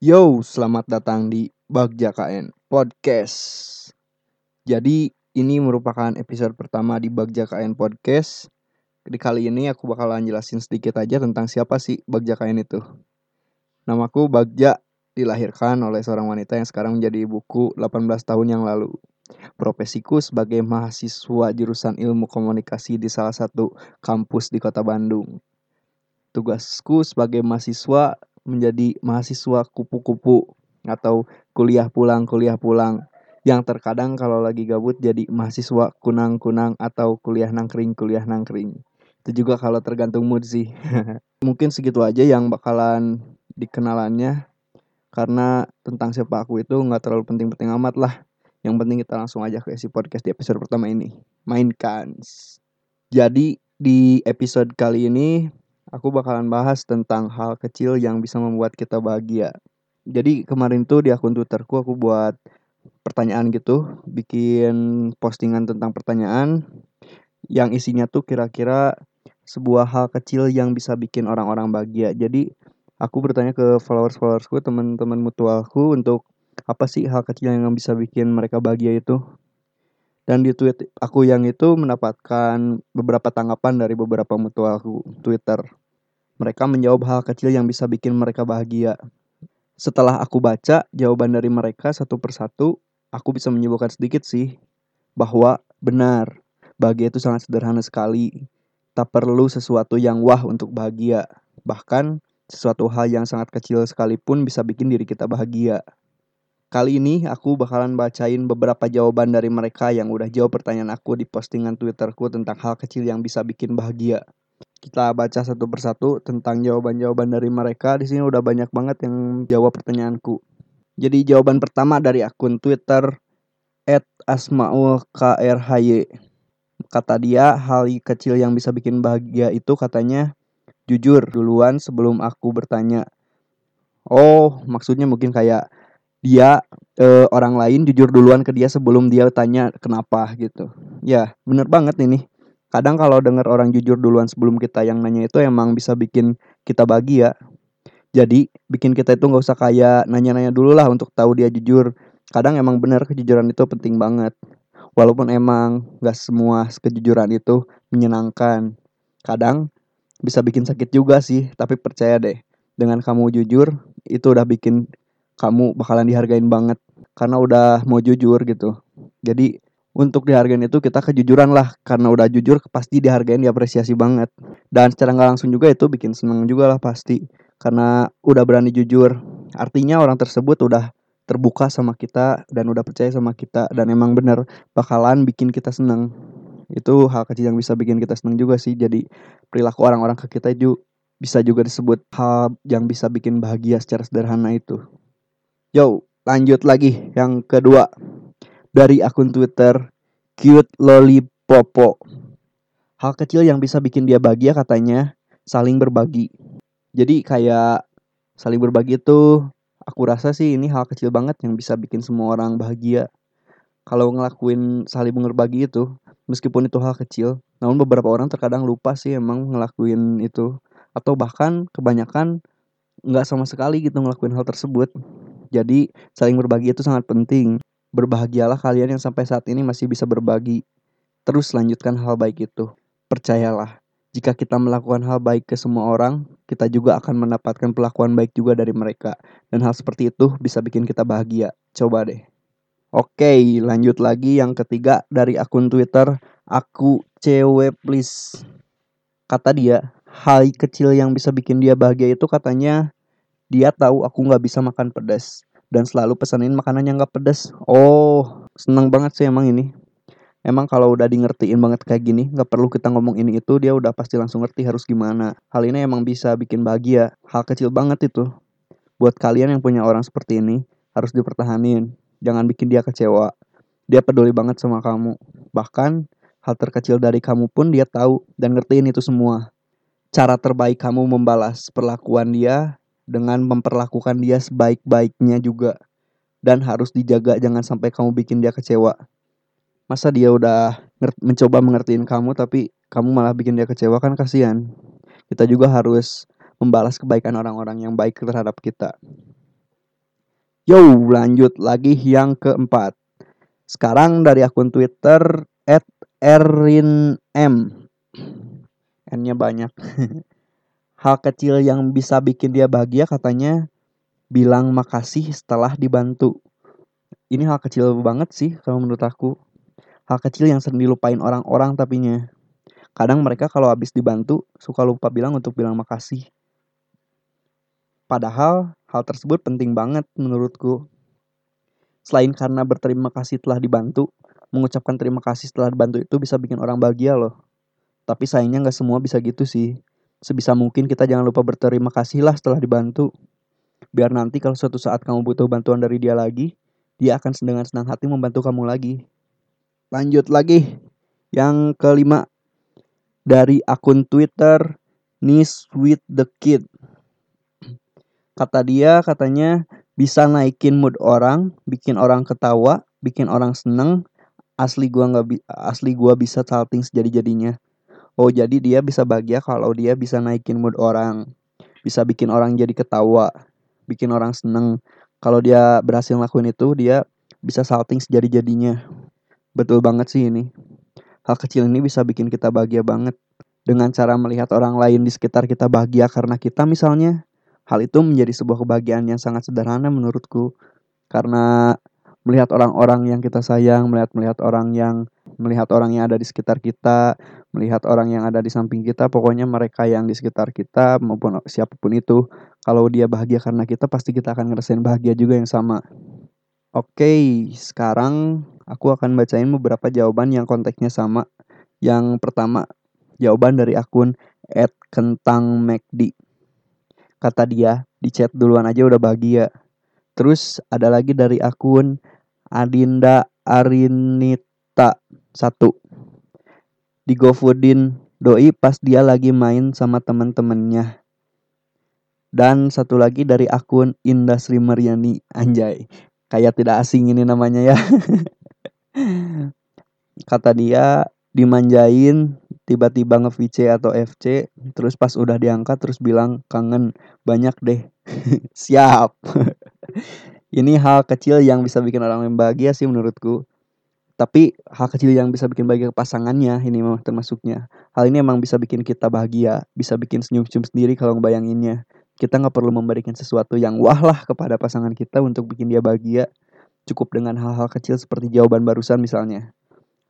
Yo, selamat datang di Bagja KN Podcast. Jadi, ini merupakan episode pertama di Bagja KN Podcast. Di kali ini aku bakalan jelasin sedikit aja tentang siapa sih Bagja KN itu. Namaku Bagja, dilahirkan oleh seorang wanita yang sekarang menjadi ibuku 18 tahun yang lalu. Profesiku sebagai mahasiswa jurusan ilmu komunikasi di salah satu kampus di kota Bandung. Tugasku sebagai mahasiswa menjadi mahasiswa kupu-kupu atau kuliah pulang kuliah pulang. Yang terkadang kalau lagi gabut jadi mahasiswa kunang-kunang atau kuliah nangkring kuliah nangkring. Itu juga kalau tergantung mood sih. Mungkin segitu aja yang bakalan dikenalannya. Karena tentang siapa aku itu nggak terlalu penting-penting amat lah. Yang penting kita langsung aja ke isi podcast di episode pertama ini. Mainkan. Jadi di episode kali ini aku bakalan bahas tentang hal kecil yang bisa membuat kita bahagia. Jadi kemarin tuh di akun Twitterku aku buat pertanyaan gitu, bikin postingan tentang pertanyaan yang isinya tuh kira-kira sebuah hal kecil yang bisa bikin orang-orang bahagia. Jadi aku bertanya ke followers-followersku, teman-teman mutualku untuk apa sih hal kecil yang bisa bikin mereka bahagia itu. Dan di tweet aku yang itu mendapatkan beberapa tanggapan dari beberapa mutualku Twitter. Mereka menjawab hal kecil yang bisa bikin mereka bahagia. Setelah aku baca jawaban dari mereka satu persatu, aku bisa menyimpulkan sedikit sih bahwa benar, bahagia itu sangat sederhana sekali. Tak perlu sesuatu yang wah untuk bahagia. Bahkan sesuatu hal yang sangat kecil sekalipun bisa bikin diri kita bahagia. Kali ini aku bakalan bacain beberapa jawaban dari mereka yang udah jawab pertanyaan aku di postingan Twitterku tentang hal kecil yang bisa bikin bahagia kita baca satu persatu tentang jawaban-jawaban dari mereka. Di sini udah banyak banget yang jawab pertanyaanku. Jadi jawaban pertama dari akun Twitter @asmaulkrhy. Kata dia, hal kecil yang bisa bikin bahagia itu katanya jujur duluan sebelum aku bertanya. Oh, maksudnya mungkin kayak dia e, orang lain jujur duluan ke dia sebelum dia tanya kenapa gitu. Ya, bener banget ini kadang kalau dengar orang jujur duluan sebelum kita yang nanya itu emang bisa bikin kita bahagia. Jadi bikin kita itu nggak usah kayak nanya-nanya dulu lah untuk tahu dia jujur. Kadang emang benar kejujuran itu penting banget. Walaupun emang gak semua kejujuran itu menyenangkan. Kadang bisa bikin sakit juga sih tapi percaya deh dengan kamu jujur itu udah bikin kamu bakalan dihargain banget. Karena udah mau jujur gitu. Jadi untuk dihargain itu kita kejujuran lah. Karena udah jujur pasti dihargain diapresiasi banget. Dan secara nggak langsung juga itu bikin seneng juga lah pasti. Karena udah berani jujur. Artinya orang tersebut udah terbuka sama kita dan udah percaya sama kita. Dan emang bener bakalan bikin kita seneng. Itu hal kecil yang bisa bikin kita seneng juga sih. Jadi perilaku orang-orang ke kita itu bisa juga disebut hal yang bisa bikin bahagia secara sederhana itu. Yo lanjut lagi yang kedua dari akun Twitter Cute Lollipopo. Hal kecil yang bisa bikin dia bahagia katanya saling berbagi. Jadi kayak saling berbagi itu aku rasa sih ini hal kecil banget yang bisa bikin semua orang bahagia. Kalau ngelakuin saling berbagi itu, meskipun itu hal kecil, namun beberapa orang terkadang lupa sih emang ngelakuin itu. Atau bahkan kebanyakan nggak sama sekali gitu ngelakuin hal tersebut. Jadi saling berbagi itu sangat penting. Berbahagialah kalian yang sampai saat ini masih bisa berbagi. Terus lanjutkan hal baik itu. Percayalah, jika kita melakukan hal baik ke semua orang, kita juga akan mendapatkan perlakuan baik juga dari mereka. Dan hal seperti itu bisa bikin kita bahagia. Coba deh. Oke, lanjut lagi yang ketiga dari akun Twitter aku cewek please. Kata dia, hal kecil yang bisa bikin dia bahagia itu katanya dia tahu aku nggak bisa makan pedas dan selalu pesanin makanan yang gak pedas. Oh, seneng banget sih emang ini. Emang kalau udah di ngertiin banget kayak gini, gak perlu kita ngomong ini itu, dia udah pasti langsung ngerti harus gimana. Hal ini emang bisa bikin bahagia. Hal kecil banget itu. Buat kalian yang punya orang seperti ini, harus dipertahanin. Jangan bikin dia kecewa. Dia peduli banget sama kamu. Bahkan, hal terkecil dari kamu pun dia tahu dan ngertiin itu semua. Cara terbaik kamu membalas perlakuan dia dengan memperlakukan dia sebaik-baiknya juga dan harus dijaga jangan sampai kamu bikin dia kecewa masa dia udah mencoba mengertiin kamu tapi kamu malah bikin dia kecewa kan kasihan kita juga harus membalas kebaikan orang-orang yang baik terhadap kita Yo, lanjut lagi yang keempat. Sekarang dari akun Twitter @erinm. N-nya banyak. Hal kecil yang bisa bikin dia bahagia katanya bilang makasih setelah dibantu. Ini hal kecil banget sih kalau menurut aku. Hal kecil yang sering dilupain orang-orang tapinya. Kadang mereka kalau habis dibantu suka lupa bilang untuk bilang makasih. Padahal hal tersebut penting banget menurutku. Selain karena berterima kasih telah dibantu, mengucapkan terima kasih setelah dibantu itu bisa bikin orang bahagia loh. Tapi sayangnya nggak semua bisa gitu sih. Sebisa mungkin kita jangan lupa berterima kasih lah setelah dibantu. Biar nanti kalau suatu saat kamu butuh bantuan dari dia lagi, dia akan dengan senang hati membantu kamu lagi. Lanjut lagi. Yang kelima, dari akun Twitter Nis with the Kid. Kata dia katanya bisa naikin mood orang, bikin orang ketawa, bikin orang seneng. Asli gua nggak asli gua bisa salting sejadi-jadinya. Oh jadi dia bisa bahagia kalau dia bisa naikin mood orang, bisa bikin orang jadi ketawa, bikin orang seneng. Kalau dia berhasil ngelakuin itu, dia bisa salting sejadi-jadinya. Betul banget sih ini. Hal kecil ini bisa bikin kita bahagia banget. Dengan cara melihat orang lain di sekitar kita bahagia karena kita misalnya, Hal itu menjadi sebuah kebahagiaan yang sangat sederhana menurutku karena melihat orang-orang yang kita sayang, melihat melihat orang yang melihat orang yang ada di sekitar kita, melihat orang yang ada di samping kita, pokoknya mereka yang di sekitar kita maupun siapa pun itu, kalau dia bahagia karena kita pasti kita akan ngerasain bahagia juga yang sama. Oke, sekarang aku akan bacain beberapa jawaban yang konteksnya sama. Yang pertama, jawaban dari akun @kentangmcd. Kata dia, di chat duluan aja udah bahagia. Terus ada lagi dari akun Adinda Arinita satu di GoFoodin doi pas dia lagi main sama temen-temennya. Dan satu lagi dari akun Indah Sri Mariani Anjay. Kayak tidak asing ini namanya ya. Kata dia dimanjain tiba-tiba nge-VC atau FC terus pas udah diangkat terus bilang kangen banyak deh siap ini hal kecil yang bisa bikin orang yang bahagia sih menurutku tapi hal kecil yang bisa bikin bahagia pasangannya ini memang termasuknya hal ini emang bisa bikin kita bahagia bisa bikin senyum-senyum sendiri kalau ngebayanginnya kita nggak perlu memberikan sesuatu yang wah lah kepada pasangan kita untuk bikin dia bahagia cukup dengan hal-hal kecil seperti jawaban barusan misalnya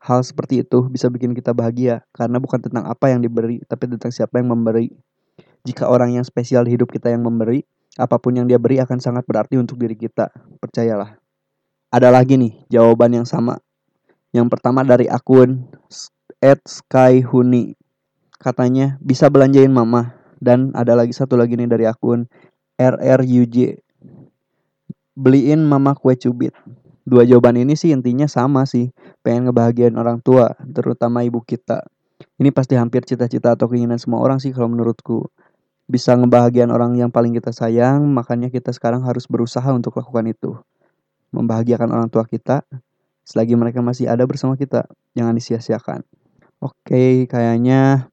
Hal seperti itu bisa bikin kita bahagia karena bukan tentang apa yang diberi, tapi tentang siapa yang memberi. Jika orang yang spesial di hidup kita yang memberi, apa pun yang dia beri akan sangat berarti untuk diri kita. Percayalah. Ada lagi nih jawaban yang sama. Yang pertama dari akun @skyhuni. Katanya bisa belanjain mama. Dan ada lagi satu lagi nih dari akun RRUJ. Beliin mama kue cubit. Dua jawaban ini sih intinya sama sih. Pengen ngebahagiain orang tua terutama ibu kita. Ini pasti hampir cita-cita atau keinginan semua orang sih kalau menurutku. Bisa ngebahagiain orang yang paling kita sayang makanya kita sekarang harus berusaha untuk lakukan itu. Membahagiakan orang tua kita selagi mereka masih ada bersama kita jangan disia-siakan oke kayaknya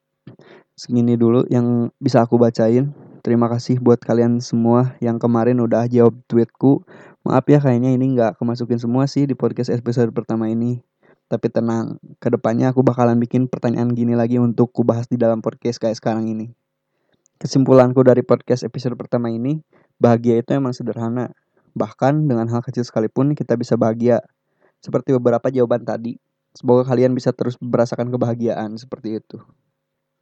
segini dulu yang bisa aku bacain Terima kasih buat kalian semua yang kemarin udah jawab tweetku. Maaf ya kayaknya ini nggak kemasukin semua sih di podcast episode pertama ini. Tapi tenang, ke depannya aku bakalan bikin pertanyaan gini lagi untuk ku bahas di dalam podcast kayak sekarang ini. Kesimpulanku dari podcast episode pertama ini, bahagia itu emang sederhana. Bahkan dengan hal kecil sekalipun kita bisa bahagia. Seperti beberapa jawaban tadi. Semoga kalian bisa terus merasakan kebahagiaan seperti itu.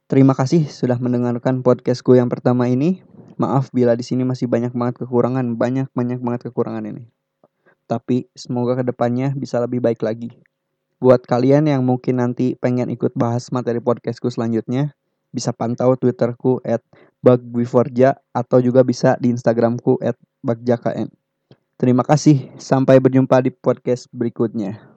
Terima kasih sudah mendengarkan podcastku yang pertama ini. Maaf bila di sini masih banyak banget kekurangan, banyak banyak banget kekurangan ini. Tapi semoga ke depannya bisa lebih baik lagi. Buat kalian yang mungkin nanti pengen ikut bahas materi podcastku selanjutnya, bisa pantau twitterku at bagwiforja atau juga bisa di instagramku at bagjakn. Terima kasih, sampai berjumpa di podcast berikutnya.